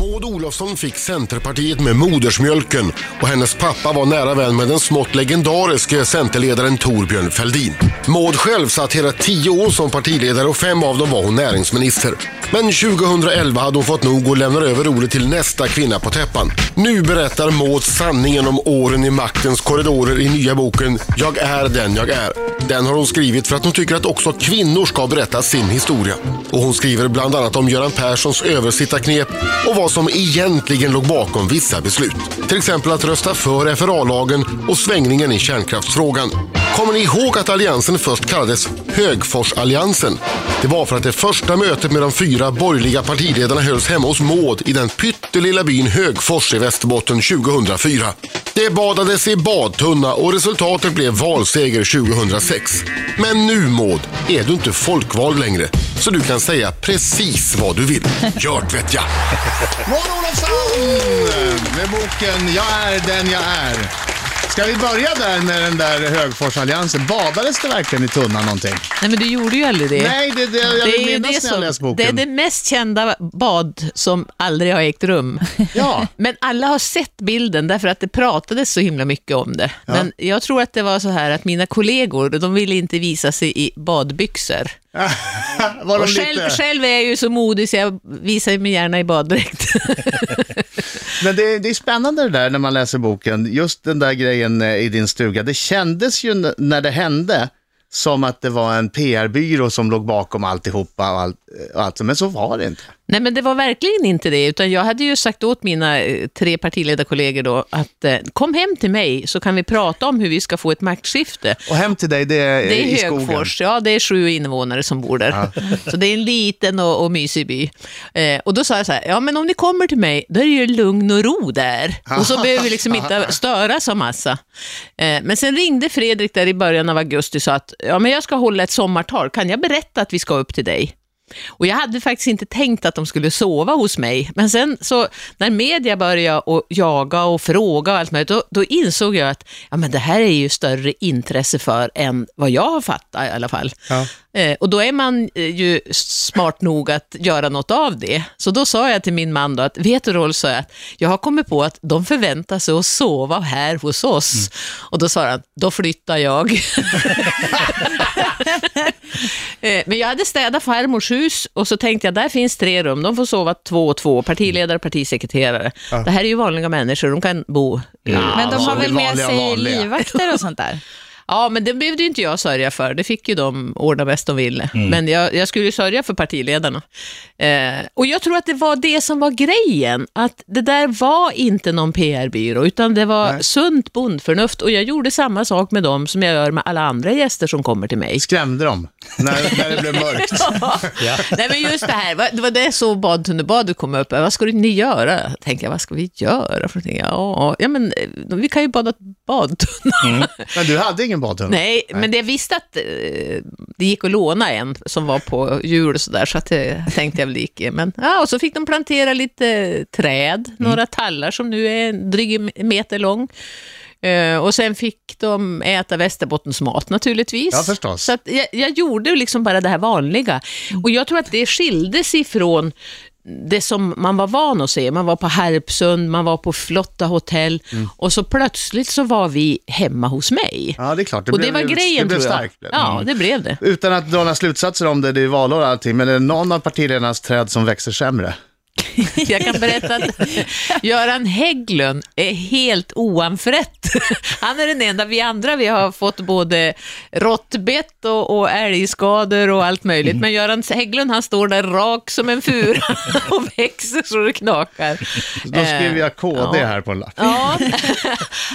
Maud Olofsson fick Centerpartiet med modersmjölken och hennes pappa var nära vän med den smått legendariske Centerledaren Torbjörn Fälldin. Maud själv satt hela tio år som partiledare och fem av dem var hon näringsminister. Men 2011 hade hon fått nog och lämnar över ordet till nästa kvinna på täppan. Nu berättar Maud sanningen om åren i maktens korridorer i nya boken Jag är den jag är. Den har hon skrivit för att hon tycker att också kvinnor ska berätta sin historia. Och hon skriver bland annat om Göran Perssons översittarknep och vad som egentligen låg bakom vissa beslut. Till exempel att rösta för FRA-lagen och svängningen i kärnkraftsfrågan. Kommer ni ihåg att alliansen först kallades Högforsalliansen? Det var för att det första mötet med de fyra borgerliga partiledarna hölls hemma hos Maud i den pyttelilla byn Högfors i Västerbotten 2004. Det badades i badtunna och resultatet blev valseger 2006. Men nu Maud, är du inte folkvald längre. Så du kan säga precis vad du vill. Gjort vet jag. Maud Olofsson med boken Jag är den jag är. Ska vi börja där med den där Högforsalliansen? Badades det verkligen i tunnan någonting? Nej, men du gjorde ju aldrig det. Nej, det, det, jag vill är minnas det, när jag läst som, boken. det är det mest kända bad som aldrig har ägt rum. Ja. Men alla har sett bilden därför att det pratades så himla mycket om det. Men jag tror att det var så här att mina kollegor, de ville inte visa sig i badbyxor. Var de Och själv, lite... själv är jag ju så modig så jag visar mig gärna i baddräkt. Men det, det är spännande det där när man läser boken, just den där grejen eh, i din stuga. Det kändes ju när det hände som att det var en PR-byrå som låg bakom alltihopa och allt, eh, och allt, men så var det inte. Nej, men det var verkligen inte det, utan jag hade ju sagt åt mina eh, tre partiledarkollegor då att eh, kom hem till mig så kan vi prata om hur vi ska få ett maktskifte. Och hem till dig, det är, Det i är skogen. Högfors, ja det är sju invånare som bor där. Så det är en liten och, och mysig by. Eh, och då sa jag så här, ja men om ni kommer till mig, då är det ju lugn och ro där. Och så behöver vi liksom inte störas av massa. Eh, men sen ringde Fredrik där i början av augusti och sa att, ja men jag ska hålla ett sommartal, kan jag berätta att vi ska upp till dig? Och jag hade faktiskt inte tänkt att de skulle sova hos mig, men sen så när media började och jaga och fråga och allt möjligt, då, då insåg jag att ja, men det här är ju större intresse för än vad jag har fattat i alla fall. Ja. Eh, och då är man eh, ju smart nog att göra något av det. Så då sa jag till min man då att, vet du Rolf, jag, att jag har kommit på att de förväntar sig att sova här hos oss. Och då sa han, då flyttar jag. Eh, Men jag hade städat farmors hus och så tänkte jag, där finns tre rum, de får sova två och två, partiledare och partisekreterare. Det här är ju vanliga människor, de kan bo. Ja, Men de har väl med vanliga, sig vanliga. livvakter och sånt där? Ja, men det behövde ju inte jag sörja för. Det fick ju de ordna bäst de ville. Men jag, jag skulle ju sörja för partiledarna. Eh, och jag tror att det var det som var grejen. Att det där var inte någon PR-byrå, utan det var Nej. sunt bondförnuft. Och jag gjorde samma sak med dem som jag gör med alla andra gäster som kommer till mig. Skrämde dem när, när det blev mörkt. Nej, men just det här, det var det så badtunnebadet kom upp. Vad ska ni göra? Tänkte jag, vad ska vi göra? För någonting? ja, ja, men eh, vi kan ju bada badtunna. Men du hade ingen badtunna? Nej, men jag visste att eh, det gick att låna en som var på hjul och sådär, så att det tänkte jag väl gick. Men, ja, och så fick de plantera lite träd, några tallar som nu är en dryg meter lång. Eh, och sen fick de äta Västerbottensmat naturligtvis. Ja, förstås. Så jag, jag gjorde liksom bara det här vanliga. Och jag tror att det skilde sig från det som man var van att se. Man var på Harpsund, man var på flotta hotell och så plötsligt så var vi hemma hos mig. Ja, det är klart. Det och blev, det var grejen det blev tror jag. starkt. Ja, det blev det. Utan att dra några slutsatser om det, det är valår och allting, men är det någon av partiledarnas träd som växer sämre? Jag kan berätta att Göran Hägglund är helt oanfrätt. Han är den enda, vi andra vi har fått både råttbett och, och älgskador och allt möjligt. Men Göran Hägglund han står där rak som en fura och växer så det knakar. Då skriver jag KD ja. här på en lapp. Ja,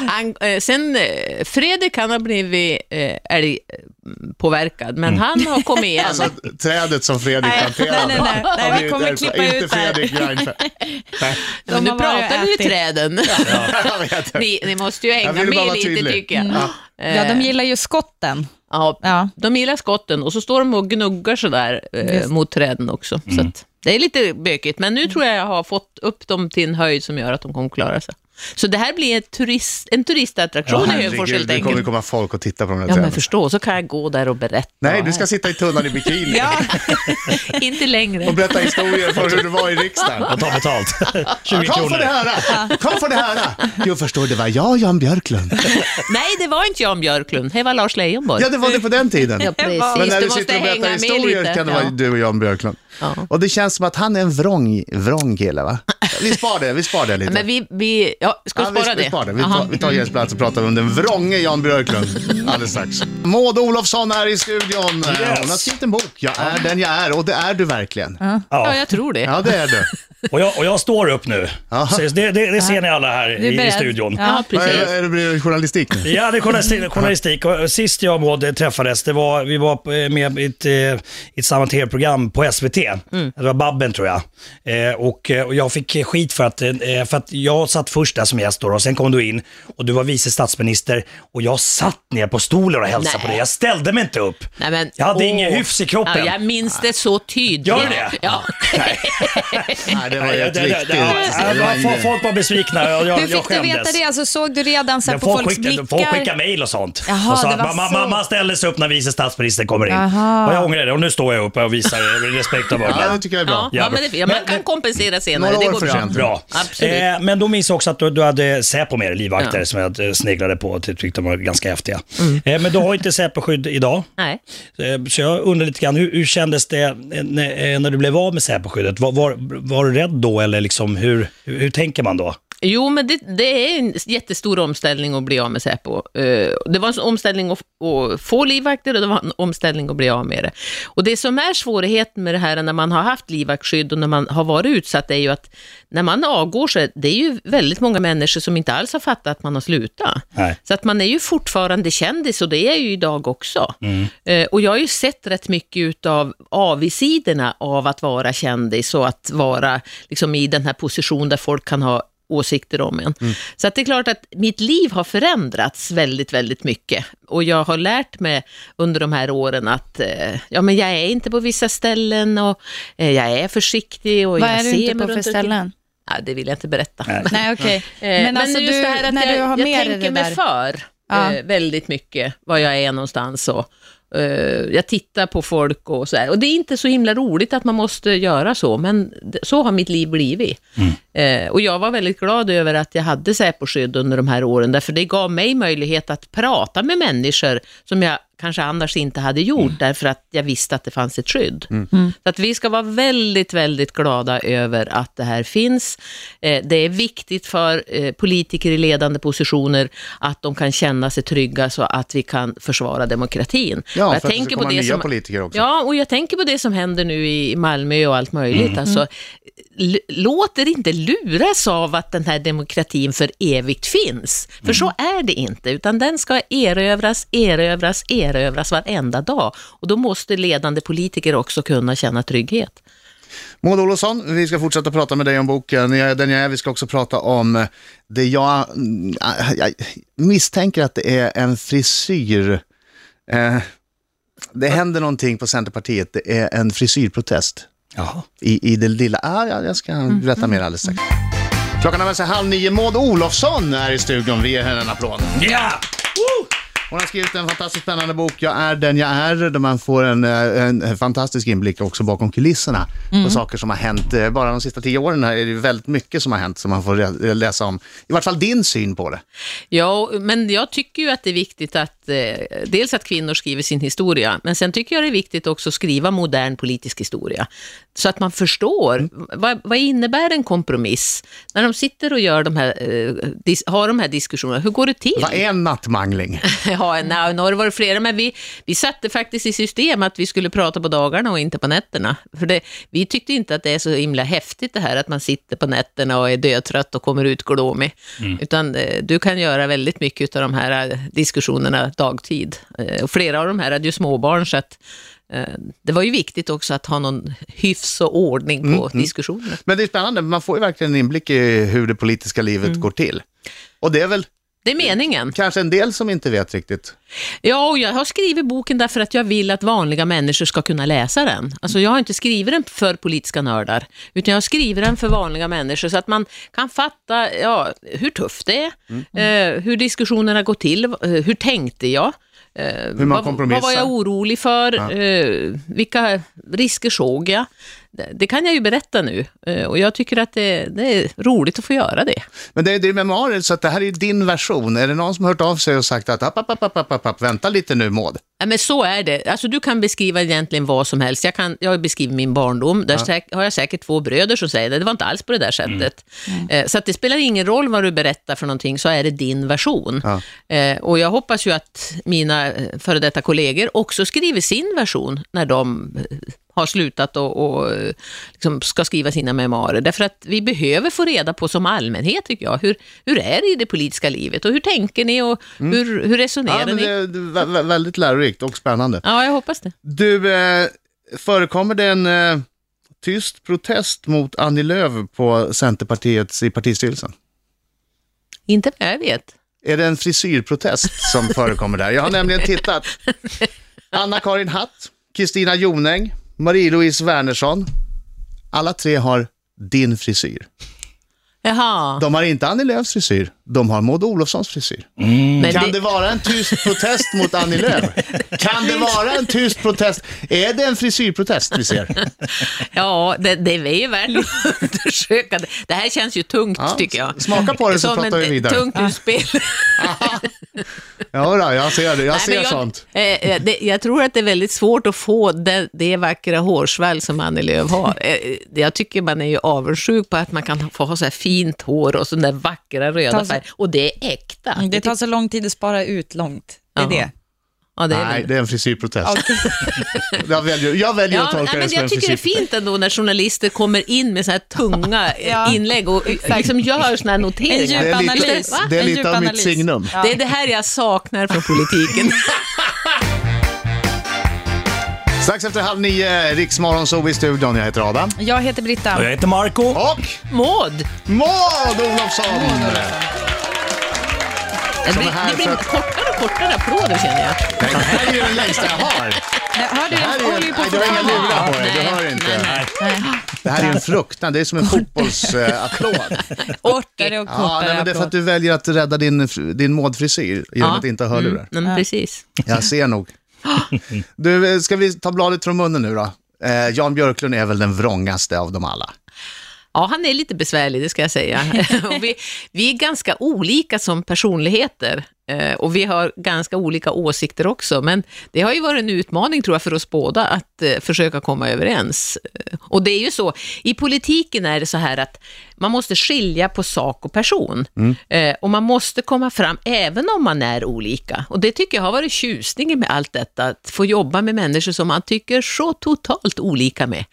han, eh, sen eh, Fredrik han har blivit eh, älgpåverkad, men han har kommit igen. Alltså trädet som Fredrik Nej, planterade. nej, nej, nej, har vi kommer klippa ut det här. Reinfeldt. Nej, men nu pratar vi ju träden. jag vet det. Ni, ni måste ju Jag bara med lite tydlig. tycker jag. Ja, de gillar ju skotten. Ja, Ja. de gillar skotten och så står de och gnuggar sådär eh, Just. mot träden också. Så att, det är lite bökigt, men nu tror jag jag har fått upp dem till en höjd som gör att de kommer klara sig. Så det här blir ett turist, en turistattraktion i Högfors helt det kommer enkelt. komma folk och titta på de här Ja, men träden. förstå, så kan jag gå där och berätta. Nej, du ska sitta i tunnan i bikini Ja, inte längre. och berätta historier för hur det var i riksdagen. Och ta betalt. 20 Kom för det här! Kom för det här! Jo, förstår det var jag, Jan Björklund. Nej, det var inte Jan Björklund, det var Lars Leijonborg. Ja, det var det på den tiden. Ja, precis. Men när du du sitter och berättar historier kan det vara Ja. du och Jan Björklund. Ja. Och det känns som att han är en vrång, vrång kille, va? Vi spar det, vi spar det lite. Men vi, vi ja, ska vi Ja, spara vi, det? vi spar det. Vi tar, vi tar Jens plats och pratar om den vrånge Jan Björklund alldeles strax. Maud Olofsson är i studion. Yes. Hon har skrivit en bok, Jag är den jag är, och det är du verkligen. Ja, Ja. jag tror det. Ja, det är du. Och, jag, och jag står upp nu. Så det, det, det ser ni alla här Du är i, i beredd? studion. Ja, precis. Är, är det blir journalistik nu? Ja, det är journalistik. journalistik. Och Sist jag och Maud träffades, det var, vi var med i ett, eh, i ett samma tv-program på SVT. Det var Babben tror jag. Eh, och, eh, och jag fick skit för att, eh, för att jag satt först där som gäst då, och sen kom du in och du var vice statsminister och jag satt ner på stolen och hälsade Nej. på dig. Jag ställde mig inte upp. Nej, men, Jag hade åh. ingen hyfs i kroppen. Ja, jag minns det så tydligt. Gör du det? Ja. Nej, det det- ja, var ja, ingen- Folk var besvikna och jag, Hur jag fick du veta det? Alltså, såg du redan så här Ja, på folk, folks skickade, blickar? folk skickade mejl och sånt. Jaha, och sa det att man, man ställer sig upp när vice statsministern kommer in. Jaha. Och jag ångrar det och nu står jag upp och visar respekt och Ja, vördnad. det tycker jag är bra. Ja, ja, men det, ja, man kan kompensera senare, det år går bra. Bra. Absolut. Eh, men då minns jag också att du, du hade Säpo med dig, livvakter, Ja. som jag sneglade på och tyckte de var ganska häftiga. Mm. Eh, men du har inte Säpo-skydd idag. Nej. Eh, Så jag undrar lite grann, hur, hur kändes det eh, när, eh, när du blev av med Säpo-skyddet? Var, var, var du rädd då eller liksom, hur, hur tänker man då? Jo, men det, det är en jättestor omställning att bli av med Säpo. Eh, Det var en omställning att, att få livvakter och det var en omställning att bli av med det. Och det som är svårigheten med det här när man har haft livvaktsskydd och när man har varit utsatt är ju att när man avgår så det är ju väldigt många människor som inte alls har fattat att man har slutat. Nej. Så att man är ju fortfarande kändis och det är jag ju idag också. Eh, och jag har ju sett rätt mycket utav avigsidorna av att vara kändis och att vara liksom i den här position där folk kan ha åsikter om en. Så att det är klart att mitt liv har förändrats väldigt, väldigt mycket. Och jag har lärt mig under de här åren att eh, ja, men jag är inte på vissa ställen och eh, jag är försiktig och Vad jag är du ser inte på för ställen? Ja, det vill jag inte berätta. Nej. Nej, okej. Eh, Men, alltså just du, det här att när jag, du har jag med tänker det mig för Ja. eh, väldigt mycket var jag är någonstans. Och, jag tittar på folk och så här. Och det är inte så himla roligt att man måste göra så, men så har mitt liv blivit. Eh, och jag var väldigt glad över att jag hade Säpo-skydd under de här åren, därför det gav mig möjlighet att prata med människor som jag kanske annars inte hade gjort, därför att jag visste att det fanns ett skydd. Så att vi ska vara väldigt, väldigt glada över att det här finns. Eh, det är viktigt för eh, politiker i ledande positioner att de kan känna sig trygga så att vi kan försvara demokratin. Ja, Och för att det ska komma nya politiker också. Ja, och jag tänker på det som händer nu i Malmö och allt möjligt. Mm. Alltså, l- låt er inte luras av att den här demokratin för evigt finns. För så Mm. är det inte, utan den ska erövras, erövras, erövras varenda dag. Och då måste ledande politiker också kunna känna trygghet. Maud Olofsson, vi ska fortsätta prata med dig om boken. Den jag är. Vi ska också prata om det jag, mm, jag misstänker att det är en frisyr. Eh, det händer någonting på Centerpartiet. Det är en frisyrprotest Jaha. i, i det lilla. Ah, ja, jag ska berätta mer alldeles strax. Klockan är halv nio. Maud Olofsson är i studion. Vi ger henne en applåd. Ja! Woo! Hon har skrivit en fantastiskt spännande bok, Jag är den jag är, där man får en, eh, en fantastisk inblick också bakom kulisserna på saker som har hänt. Eh, Bara de sista tio åren här är det väldigt mycket som har hänt som man får läsa om. I vart fall din syn på det. Ja, men jag tycker ju att det är viktigt att eh, dels att kvinnor skriver sin historia, men sen tycker jag det är viktigt också att skriva modern politisk historia. Så att man förstår, vad, vad innebär en kompromiss? När de sitter och gör de här, eh, dis, har de här diskussionerna, hur går det till? Vad är en nattmangling? Ja, nej, nu har det varit flera, men vi, vi satte faktiskt i system att vi skulle prata på dagarna och inte på nätterna. För det, vi tyckte inte att det är så himla häftigt det här att man sitter på nätterna och är dötrött och kommer ut glåmig. Utan eh, du kan göra väldigt mycket av de här eh, diskussionerna dagtid. Eh, och flera av de här hade ju småbarn, så att det var ju viktigt också att ha någon hyfs och ordning på diskussionerna. Men det är spännande, man får ju verkligen en inblick i hur det politiska livet går till. Och det är väl Det är meningen. Kanske en del som inte vet riktigt. Ja, och jag har skrivit boken därför att jag vill att vanliga människor ska kunna läsa den. Alltså jag har inte skrivit den för politiska nördar, utan jag har skrivit den för vanliga människor så att man kan fatta ja, hur tufft det är, eh, hur diskussionerna går till, eh, hur tänkte jag? Eh, man vad, kompromissar. vad var jag orolig för? Eh, vilka risker såg jag? Det, det kan jag ju berätta nu eh, och jag tycker att det, det är roligt att få göra det. Men det, det är memoarer, så att det här är din version. Är det någon som har hört av sig och sagt att app, app, app, app, app, app, vänta lite nu Maud? Ja, men så är det. Alltså, du kan beskriva egentligen vad som helst. Jag, kan, jag har beskrivit min barndom. Där säk, har jag säkert två bröder som säger det. Det var inte alls på det där sättet. Eh, så att det spelar ingen roll vad du berättar för någonting, så är det din version. Ja. Eh, och jag hoppas ju att mina före detta kollegor också skriver sin version när de har slutat och, och eh, liksom ska skriva sina memoarer. Därför att vi behöver få reda på som allmänhet, tycker jag, hur, hur är det i det politiska livet och hur tänker ni och hur, hur resonerar Ja, ni? det vä- väldigt lärorikt och spännande. Ja, jag hoppas det. Du, eh, förekommer det en eh, tyst protest mot Annie Lööf på Centerpartiets i partistyrelsen? Inte vad jag vet. Är det en frisyrprotest som förekommer där? Jag har nämligen tittat. Anna-Karin Hatt, Kristina Jonäng, Marie-Louise Wernersson. Alla tre har din frisyr. Jaha. De har inte Annie Lööfs frisyr, de har Maud Olofssons frisyr. Men Kan det, det vara en tyst protest mot Annie Lööf? Kan det vara en tyst protest? Är det en frisyrprotest vi ser? ja, det, det är ju värt att undersöka. Det- här känns ju tungt, Ja, tycker jag. smaka på det så Som pratar vi vidare. tungt utspel. Ja, då, jag ser det. Jag Nej, ser jag, sånt. eh, eh, det, jag tror att det är väldigt svårt att få det, det vackra hårsvall som Annie Lööf har. Eh, Jag tycker man är ju avundsjuk på att man kan få ha så här fint hår och sån där vackra röda så- färg. Och det är äkta. Det tar så lång tid att spara ut långt. Det är Jaha. det. Ja, det är Nej, väl- det är en frisyrprotest. Jag väljer, jag väljer att Ja, tolka nej, det som en jag tycker det är frisyrprotest. fint ändå när journalister kommer in med så här tunga Ja. inlägg och liksom gör såna här En noteringar. djup Det är lite, det är En lite av mitt signum. Ja. Det är det här jag saknar från politiken. Strax efter halv nio, Riksmorgon så i studion. Jag heter Adam. Jag heter Britta. Och jag heter Marco. Och Maud! Maud Olofsson! Det blir, här det blir för att- kortare och kortare applåder känner jag. Nej, Det här är ju den längsta jag har. Nej, hör du, Det här jag håller ju på nej, att du har inga lurar på dig, du Nej, hör inte. nej, nej. Det här är en fruktan, det är som en fotbollsapplåd. kortare och Ja, kortare nej, men det är för att du väljer att rädda din, din modfrisyr genom Ja. att inte ha hörlurar. Mm, men precis. Jag ser nog. Du, eh, ska vi ta bladet från munnen nu då? Eh, Jan Björklund är väl den vrångaste av dem alla. Ja, han är lite besvärlig, det ska jag säga. vi, vi är ganska olika som personligheter och vi har ganska olika åsikter också, men det har ju varit en utmaning tror jag för oss båda att eh, försöka komma överens. Eh, Och det är ju så, i politiken är det så här att man måste skilja på sak och person eh, och man måste komma fram även om man är olika. Och det tycker jag har varit tjusningen med allt detta, att få jobba med människor som man tycker så totalt olika med.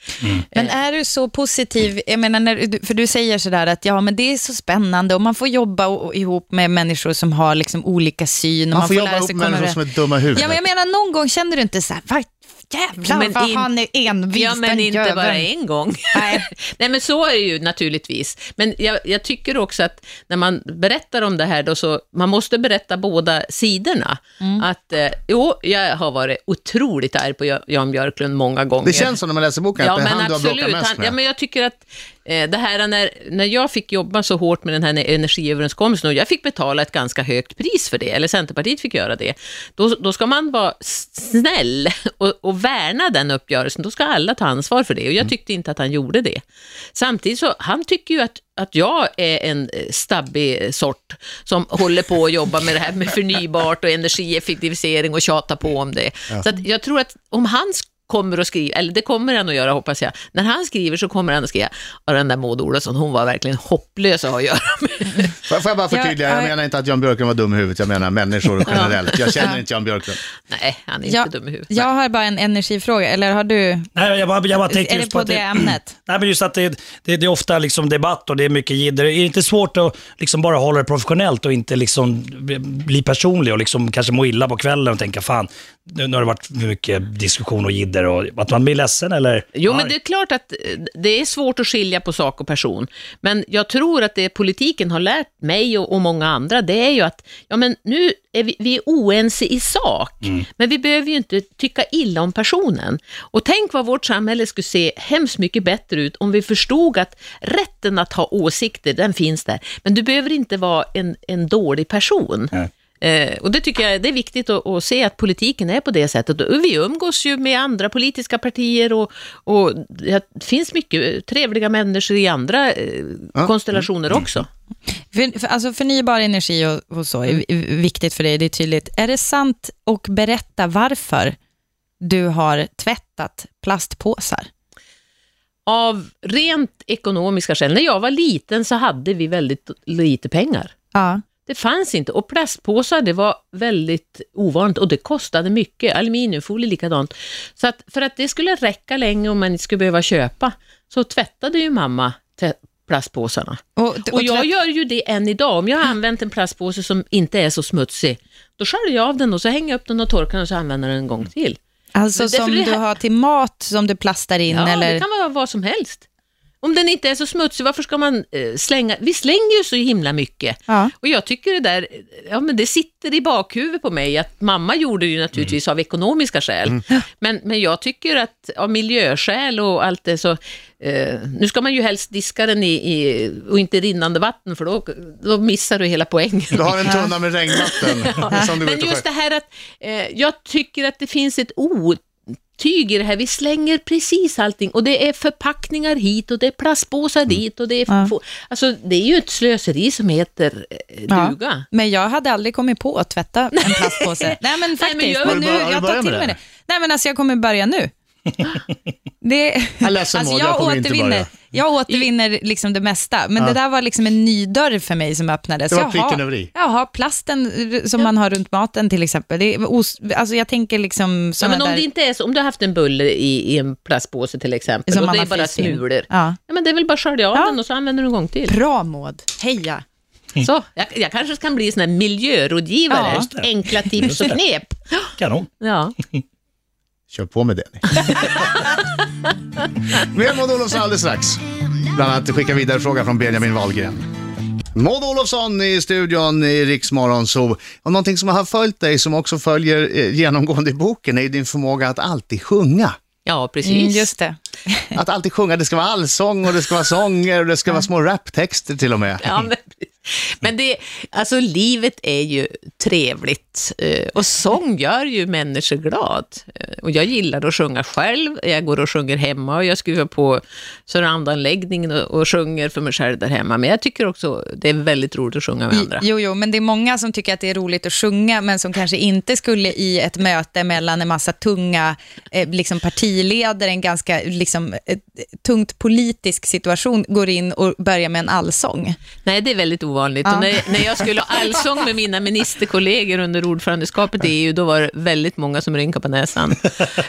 Men är du så positiv, jag menar, när, för du säger sådär att ja, men det är så spännande och man får jobba ihop med människor som har liksom olika syn. Och Man får jobba lära ihop människor som är dumma i huvudet. Ja, men jag menar någon gång känner du inte så här, vad jävlar Men vad in- han är envis Ja, men inte jäveln." bara en gång. Nej. Nej, men så är det ju naturligtvis. Men jag, jag tycker också att när man berättar om det här, då så, man måste berätta båda sidorna. Mm. Att, eh, jo, jag har varit otroligt arg på Ja- Jan Björklund många gånger. Det känns som när man läser boken Ja, att det är men han du har bråkat absolut. mest Han, med. ja, men jag tycker att det här när, när jag fick jobba så hårt med den här energiöverenskommelsen och jag fick betala ett ganska högt pris för det, eller Centerpartiet fick göra det, då, då ska man vara snäll och, och värna den uppgörelsen. Då ska alla ta ansvar för det och jag tyckte inte att han gjorde det. Samtidigt så, han tycker ju att att jag är en eh, stabbig sort som håller på att jobba med det här med förnybart och energieffektivisering och tjata på om det. Så att jag tror att om han kommer att skriva, eller det kommer han att göra hoppas jag, när han skriver så kommer han att skriva, och den där Maud Olofsson, hon var verkligen hopplös att ha att göra med. Får får jag bara förtydliga, Ja, jag ja. menar inte att Jan Björklund var dum i huvudet, jag menar människor generellt. Jag känner inte Jan Björklund. Nej, han är inte Jag, dum i huvudet. jag har bara en energifråga, eller har du, Nej, jag bara, jag bara det just på att det ämnet? Nej, men just att det, det, det är ofta liksom debatt och det är mycket jidder. Är det inte svårt att liksom bara hålla det professionellt och inte liksom bli- bli personlig och liksom kanske må illa på kvällen och tänka fan, nu, nu har det varit mycket diskussion och jidder. och att man blir ledsen eller Jo, men arg. det är klart att eh, det är svårt att skilja på sak och person. Men jag tror att det politiken har lärt mig och, och många andra, det är ju att ja, men nu är vi, vi är oense i sak, men vi behöver ju inte tycka illa om personen. Och tänk vad vårt samhälle skulle se hemskt mycket bättre ut om vi förstod att rätten att ha åsikter, den finns där. Men du behöver inte vara en, en dålig person. Nej. Eh, och det tycker jag det är viktigt att, att se att politiken är på det sättet. Och vi umgås ju med andra politiska partier och, och det finns mycket trevliga människor i andra eh, konstellationer också. För, för, alltså förnybar energi och, och så är vi- viktigt för dig, det är tydligt. Är det sant och berätta varför du har tvättat plastpåsar? Av rent ekonomiska skäl, när jag var liten så hade vi väldigt lite pengar. Ja. Det fanns inte och plastpåsar det var väldigt ovanligt och det kostade mycket. Aluminiumfolie likadant. Så att för att det skulle räcka länge och man inte skulle behöva köpa så tvättade ju mamma plastpåsarna. Och, Och jag tvätt- gör ju det än idag. Om jag har använt en plastpåse som inte är så smutsig, då sköljer jag av den och så hänger jag upp den och torkar den och så använder jag den en gång till. alltså som du har till mat som du plastar in Ja, eller? det kan vara vad som helst. Om den inte är så smutsig, varför ska man eh, slänga? Vi slänger ju så himla mycket. Ja. Och jag tycker det där, ja men det sitter i bakhuvudet på mig att mamma gjorde det ju naturligtvis av ekonomiska skäl. Men, men jag tycker att av miljöskäl och allt det så, eh, nu ska man ju helst diska den i, i, och inte rinnande vatten för då, då missar du hela poängen. Du har en tunna med regnvatten går Men just det här att eh, jag tycker att det finns ett otyg i det här. Vi slänger precis allting och det är förpackningar hit och det är plastpåsar dit och det är... Ja. Alltså det är ju ett slöseri som heter eh, Ja. duga. Men jag hade aldrig kommit på att tvätta en plastpåse. Nej men faktiskt, gör- men du nu, jag tar till mig det? det. Nej men alltså jag kommer börja nu. Det, Jag är ledsen, Maud, jag inte återvinner, börja. Jag återvinner liksom det mesta, men det där var liksom en ny dörr för mig som öppnades. Det var Jag pricken har- över i. Jaha, plasten som man har runt maten till exempel. Det är os, alltså jag tänker liksom Ja, men om där... det inte är så, om du har haft en bulle i, i en plastpåse till exempel Som och man det är bara smulor. Ja. Ja, men det är väl bara att skölja av Ja. den och så använder du en gång till. Bra Maud, heja. Så, jag, jag kanske kan bli sån här miljörådgivare. Ja. Enkla tips och knep. Kanon. Ja. Kör på med det Mer Maud Olofsson alldeles strax. Bland annat skicka vidare fråga från Benjamin Wahlgren. Maud Olofsson i studion i Riksmorgon så och någonting som har följt dig som också följer eh, genomgående i boken är din förmåga att alltid sjunga. ja, precis. Mm, just det. Att alltid sjunga, det ska vara allsång och det ska vara sånger och det ska vara små raptexter till och med. Ja, men, men det, alltså livet är ju trevligt eh, och sång gör ju människor glad. Eh, Och jag gillar att sjunga själv, jag går och sjunger hemma och jag skruvar på surroundanläggningen och, och sjunger för mig själv där hemma. Men jag tycker också det är väldigt roligt att sjunga med andra. Jo, jo, men det är många som tycker att det är roligt att sjunga, men som kanske inte skulle i ett möte mellan en massa tunga eh, liksom partiledare, en ganska liksom, tungt politisk situation, går in och börjar med en allsång. Nej, det är väldigt ovanligt. Ja. När, när jag skulle ha allsång med mina ministerkollegor under ordförandeskapet i EU, då var det väldigt många som rynkade på näsan.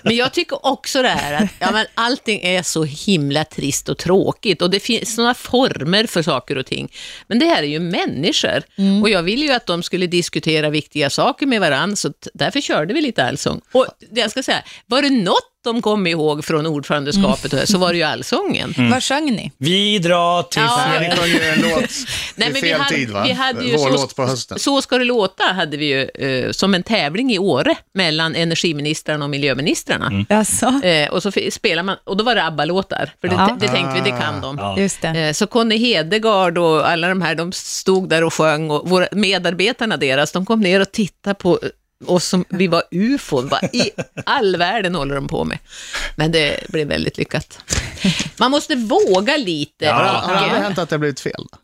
Men jag tycker också det här att ja, men allting är så himla trist och tråkigt och det finns sådana former för saker och ting. Men det här är ju människor och jag ville ju att de skulle diskutera viktiga saker med varandra, så därför körde vi lite allsång. Och jag ska säga, var det något de kom ihåg från ordförandeskapet så var det ju allsången. Vad sjöng ni? Vi drar till Ja. Ja, ni sjöng ju en låt Nej, men fel vi hade, tid va? Vi hade ju Vår så, på hösten. så ska det låta hade vi ju eh, som en tävling i Åre mellan energiministrarna och miljöministrarna. Alltså, Eh, och så spelar man, och då var det ABBA-låtar, för det, Ja. det tänkte vi, det kan de. Ja. just det. Eh, Så Conny Hedegaard och alla de här, de stod där och sjöng och våra, medarbetarna deras, de kom ner och tittade på oss som vi var ufon. Vad i all världen håller de på med? Men det blev väldigt lyckat. Man måste våga lite. Har, och- har det aldrig hänt att det har blivit fel? Då?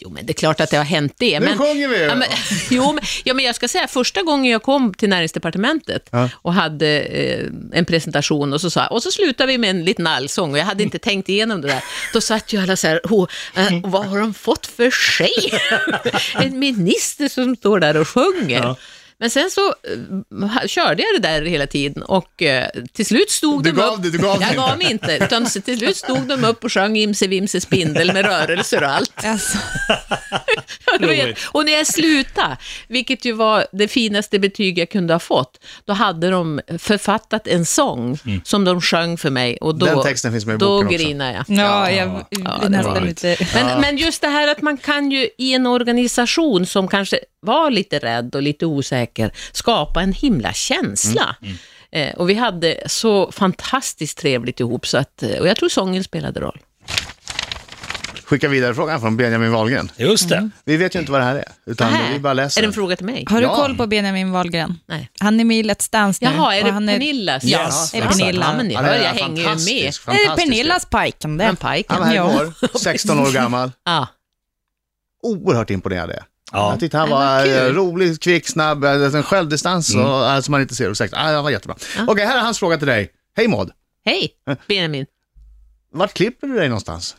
Jo, men det är klart att det har hänt det. Nu men, sjunger vi! Ja, men, jo, men, ja, men jag ska säga, första gången jag kom till näringsdepartementet Ja. och hade eh, en presentation och så sa och så slutade vi med en liten allsång och jag hade inte tänkt igenom det där. Då satt ju alla så här, oh, eh, vad har de fått för tjej? en minister som står där och sjunger. Ja. Men sen så eh, körde jag det där hela tiden och eh, till slut stod Du de gav upp. dig- du gav jag inte. gav mig inte, utan till slut stod de upp och sjöng Imse Vimse Spindel med rörelser och allt. Alltså, vet. Och när jag slutade, vilket ju var det finaste betyg jag kunde ha fått, då hade de författat en sång Mm. som de sjöng för mig och då, Den texten finns med i då grinade jag. Ja, jag Ja, det nästan lite... Men, men just det här att man kan ju i en organisation som kanske var lite rädd och lite osäker, skapa en himla känsla. Mm, Eh, och vi hade så fantastiskt trevligt ihop, så att, eh, och jag tror sången spelade roll. Skicka vidare frågan från Benjamin Wahlgren. Just det. Vi vet ju inte vad det här är, utan Nähä. vi bara läser Är det en fråga till mig? Har du Ja. koll på Benjamin Wahlgren? Nej. Han är med i Let's Dance nu. Jaha, är det han Pernillas? Ja, Yes, det är exakt. Pernilla. Ja, men ni hör, det är jag hänger ju med. fantastisk, Det är. Pernillas det. Men pajken. Han var här igår, 16 år gammal. Ja. Oerhört imponerad är. Ja. Jag tyckte han var eh, rolig, kvick, snabb, eh, en självdistans Mm. och, eh, som man inte ser. Och sagt, ah, han var jättebra. Okej, här är hans fråga till dig. Hej Maud, Hej, Benjamin. vart klipper du dig någonstans?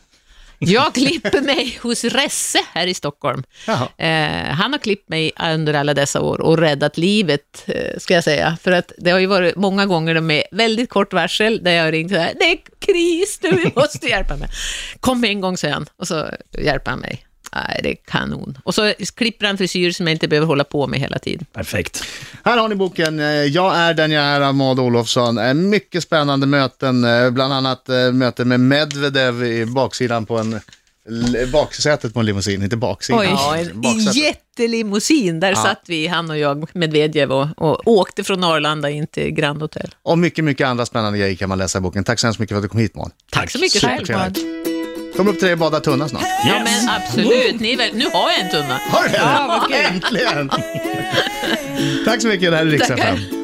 Jag klipper mig hos Resse här i Stockholm. Jaha. Eh, han har klippt mig under alla dessa år och räddat livet, eh, ska jag säga. För att det har ju varit många gånger med väldigt kort varsel där jag har ringt så här, det är kris nu, vi måste hjälpa mig. Kom en gång, han, och så hjälper han mig. Nej, det är kanon. Och så klipper han frisyr som jag inte behöver hålla på med hela tiden. Perfekt. Här har ni boken eh, Jag är den jag är av Maud Olofsson. Eh, Mycket spännande möten, eh, bland annat möten med Medvedev i baksidan på en baksätet på en limousin, inte baksidan. Oj. Ja, en baksätet. jättelimousin. Där satt vi, han och jag, Medvedev, och, och åkte från Arlanda in till Grand Hotel. Och mycket, mycket andra spännande grejer kan man läsa i boken. Tack så hemskt mycket för att du kom hit Maud. Tack så mycket själv. Kommer upp till dig och bada tunna snart. Ja, men absolut. Ni är väl, nu har jag en tunna. Har du det? Äntligen! Tack så mycket, det här är. FM.